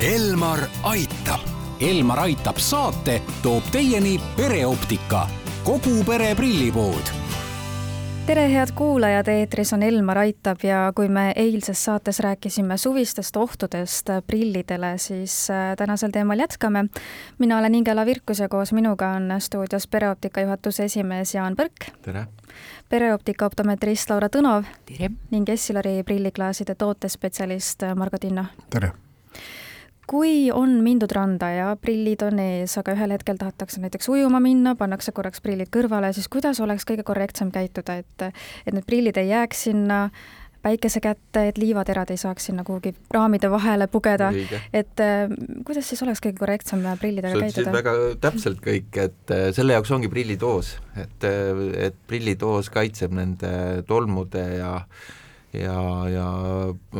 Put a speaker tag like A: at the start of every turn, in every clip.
A: Elmar aitab.
B: Elmar aitab saate toob teieni pereoptika, kogu pere prillipood
C: tere, head kuulajad, eetris on Elmar Aitab ja kui me eilses saates rääkisime suvistest ohtudest prillidele, siis äh, tänasel teemal jätkame. mina olen Ingela Virkus ja koos minuga on stuudios pereoptika juhatuse esimees Jaan Põrk.
D: tere!
C: pereoptika optometrist Laura Tõnov.
E: tere!
C: ning Essilori prilliklaaside tootespetsialist Margo Tinno.
F: tere!
C: Kui on mindud randa ja prillid on ees, aga ühel hetkel tahetakse näiteks ujuma minna, pannakse korraks prillid kõrvale, siis kuidas oleks kõige korrektsem käituda, et, et need prillid ei jääks sinna päikese kätte, et liivaterad ei saaks sinna kuhugi raamide vahele pugeda, et äh, kuidas siis oleks kõige korrektsem prillidega käituda?
D: väga täpselt kõik, et äh, selle jaoks ongi prillitoos, et, äh, et prillitoos kaitseb nende tolmude ja äh, ja, ja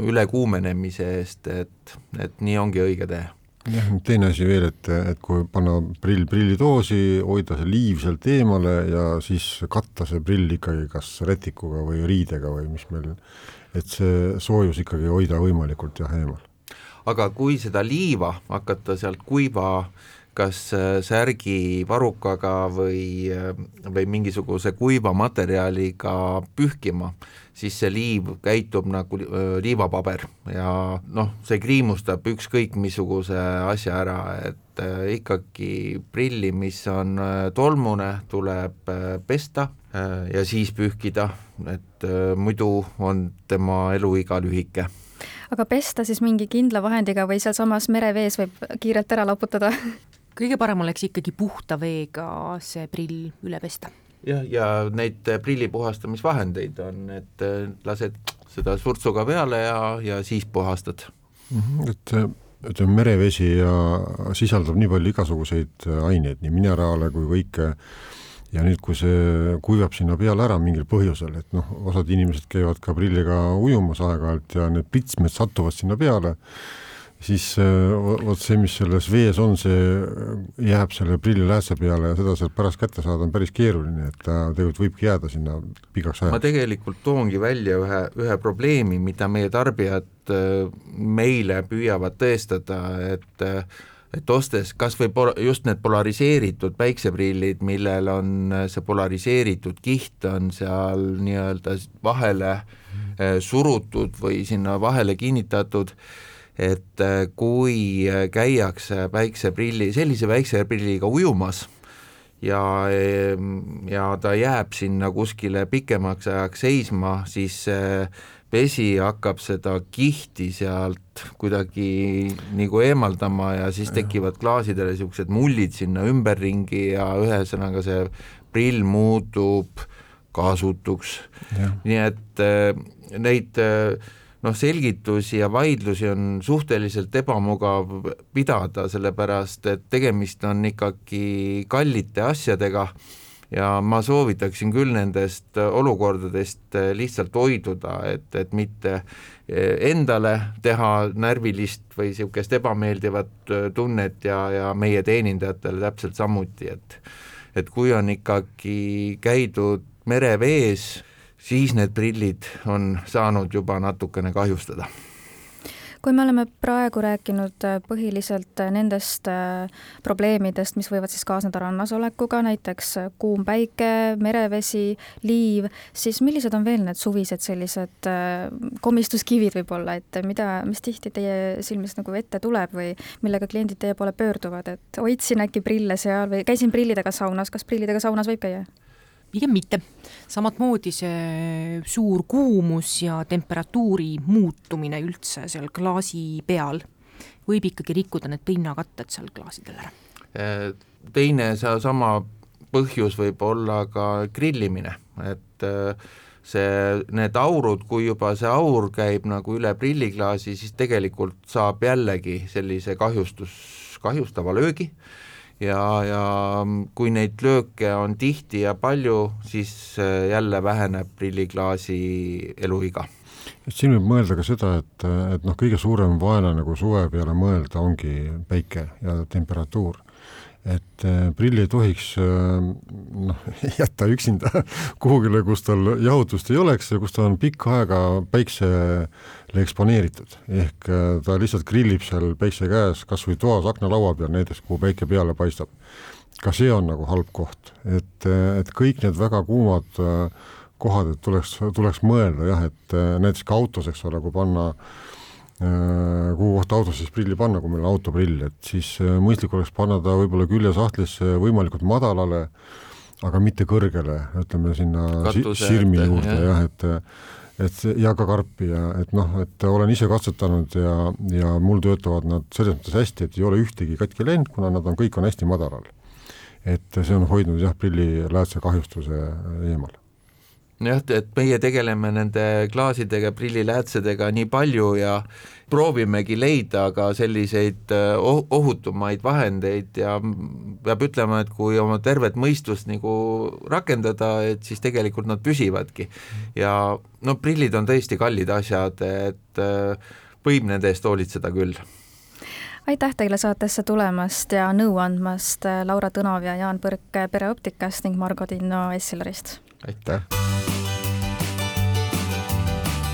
D: ülekuumenemise eest, et, et nii ongi õige tee
F: jah, teine asi veel, et, et kui panna prill prillidoosi, hoida see liiv sealt eemale ja siis katta see prill ikkagi kas rätikuga või riidega või mis meil, et see soojus ikkagi hoida võimalikult jah, eemal.
D: aga kui seda liiva hakata sealt kuiva kas särgi varukaga või, või mingisuguse kuiva materjaliga pühkima, siis see liiv käitub nagu liivapaber. Ja noh, see kriimustab ükskõik missuguse asja ära, et äh, ikkagi prilli, mis on äh, tolmune, tuleb äh, pesta ja siis pühkida, et muidu on tema eluiga lühike.
C: Aga pesta siis mingi kindla vahendiga või sealsamas merevees võib kiirelt ära loputada?
E: kõige parem oleks ikkagi puhta veega see prill üle pesta
D: jah, ja neid äh, prilli puhastamisvahendeid on, et äh, lased seda surtsuga peale ja, ja siis puhastad
F: mm. -hmm, et äh, ütleme, merevesi ja sisaldab nii palju igasuguseid aineid, nii mineraale kui kõike, ja nüüd, kui see kuivab sinna peale ära mingil põhjusel, et noh, osad inimesed käivad ka prilliga ujumas aeg-ajalt ja need pitsmed satuvad sinna peale siis äh, vot see, mis selles vees on, see jääb selle prilliläätse peale ja seda sealt pärast kätte saada on päris keeruline, et ta tegelikult võibki jääda sinna pikaks ajaks.
D: ma tegelikult toongi välja ühe, ühe probleemi, mida meie tarbijad äh, meile püüavad tõestada, et äh, et ostes kas või pol-, just need polariseeritud päikseprillid, millel on see polariseeritud kiht on seal nii-öelda vahele surutud või sinna vahele kinnitatud, et äh, kui äh, käiakse päikseprilli, sellise päikseprilliga ujumas ja, ehm, ja ta jääb sinna kuskile pikemaks ajaks seisma, siis vesi hakkab seda kihti sealt kuidagi nagu eemaldama ja siis tekivad klaasidele niisugused mullid sinna ümberringi ja ühesõnaga see prill muutub kasutuks. nii et äh, neid äh, noh, selgitusi ja vaidlusi on suhteliselt ebamugav pidada, sellepärast et tegemist on ikkagi kallite asjadega ja ma soovitaksin küll nendest olukordadest lihtsalt hoiduda, et, et mitte endale teha närvilist või niisugust ebameeldivat tunnet ja, ja meie teenindajatele täpselt samuti, et et kui on ikkagi käidud merevees, siis need prillid on saanud juba natukene kahjustada
C: kui me oleme praegu rääkinud äh, põhiliselt äh, nendest äh, probleemidest, mis võivad siis kaasneda rannas olekuga, näiteks kuum päike, merevesi, liiv, siis millised on veel need suvised sellised komistuskivid võib-olla, et mida, mis tihti teie silmist nagu ette tuleb või millega kliendid teie poole pöörduvad, et hoidsin äkki prille seal või käisin prillidega saunas, kas prillidega saunas võib käia?
E: Pigem mitte. samamoodi see suur kuumus ja temperatuuri muutumine üldse seal klaasi peal võib ikkagi rikkuda need pinnakatted seal klaasidel ära.
D: Äh, teine seesama põhjus võib olla ka grillimine, et äh, see, need aurud, kui juba see aur käib nagu üle prilliklaasi, siis tegelikult saab jällegi sellise kahjustus, kahjustava löögi ja, ja kui neid lööke on tihti ja palju, siis äh, jälle väheneb prilliklaasi eluiga.
F: et siin võib mõelda ka seda, et, et noh, kõige suurem vaenlane nagu suve peale mõelda ongi päike ja temperatuur. Et äh, prilli ei tohiks äh, noh, jätta üksinda kuhugile, kus tal jahutust ei oleks ja kus ta on pikka aega päiksele eksponeeritud, ehk äh, ta lihtsalt grillib seal päikse käes, kas või toas aknalaua peal näiteks, kuhu päike peale paistab. ka see on nagu halb koht, et, et kõik need väga kuumad kohad, et tuleks, tuleks mõelda jah, et näiteks ka autos, eks ole, kui panna äh, kuhu kohta autos siis prilli panna, kui meil on autoprill, et siis äh, mõistlik oleks panna ta võib-olla küljesahtlisse võimalikult madalale, aga mitte kõrgele, ütleme sinna Katuse sirmi juurde jah, jah, et et ja ka karpi ja et noh, et olen ise katsetanud ja, ja mul töötavad nad selles mõttes hästi, et ei ole ühtegi katki läinud, kuna nad on, kõik on hästi madalal. et see on hoidnud jah, prilliläätse kahjustuse eemal
D: jah, et meie tegeleme nende klaasidega, prilliläätsedega nii palju ja proovimegi leida ka selliseid äh, ohutumaid vahendeid ja peab ütlema, et kui oma tervet mõistust nagu rakendada, et siis tegelikult nad püsivadki. ja no prillid on tõesti kallid asjad, et äh, võib nende eest hoolitseda küll
C: aitäh teile saatesse tulemast ja nõu andmast, äh, Laura Tõnov ja Jaan Põrk Pereoptikast ning Margo Tinno Essilorist.
D: aitäh!